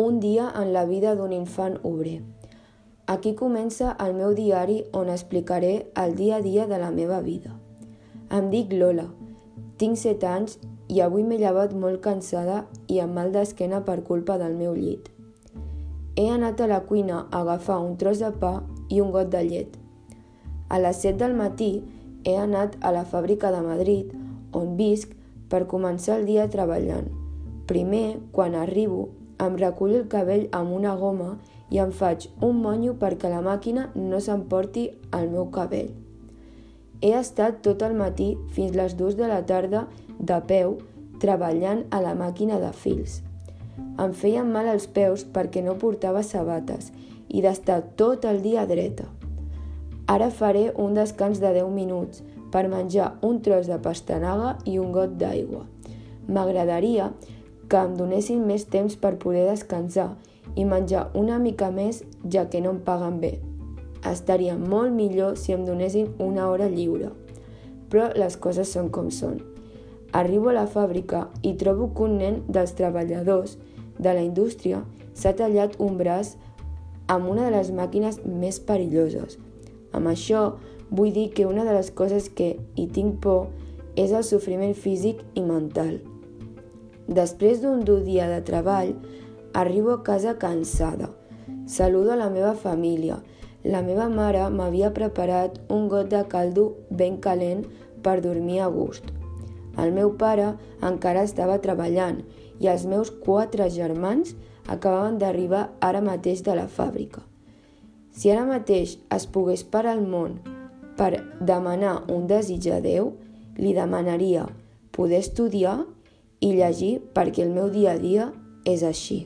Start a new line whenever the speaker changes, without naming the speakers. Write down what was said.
Un dia en la vida d'un infant obrer. Aquí comença el meu diari on explicaré el dia a dia de la meva vida. Em dic Lola, tinc 7 anys i avui m'he llevat molt cansada i amb mal d'esquena per culpa del meu llit. He anat a la cuina a agafar un tros de pa i un got de llet. A les 7 del matí he anat a la fàbrica de Madrid, on visc, per començar el dia treballant. Primer, quan arribo, em recullo el cabell amb una goma i em faig un monyo perquè la màquina no s'emporti el meu cabell. He estat tot el matí fins les dues de la tarda de peu treballant a la màquina de fils. Em feien mal els peus perquè no portava sabates i d'estar tot el dia dreta. Ara faré un descans de 10 minuts per menjar un tros de pastanaga i un got d'aigua. M'agradaria que em donessin més temps per poder descansar i menjar una mica més ja que no em paguen bé. Estaria molt millor si em donessin una hora lliure. Però les coses són com són. Arribo a la fàbrica i trobo que un nen dels treballadors de la indústria s'ha tallat un braç amb una de les màquines més perilloses. Amb això vull dir que una de les coses que hi tinc por és el sofriment físic i mental. Després d'un dur dia de treball, arribo a casa cansada. Saludo a la meva família. La meva mare m'havia preparat un got de caldo ben calent per dormir a gust. El meu pare encara estava treballant i els meus quatre germans acabaven d'arribar ara mateix de la fàbrica. Si ara mateix es pogués parar el món per demanar un desig a Déu, li demanaria poder estudiar i llegir perquè el meu dia a dia és així.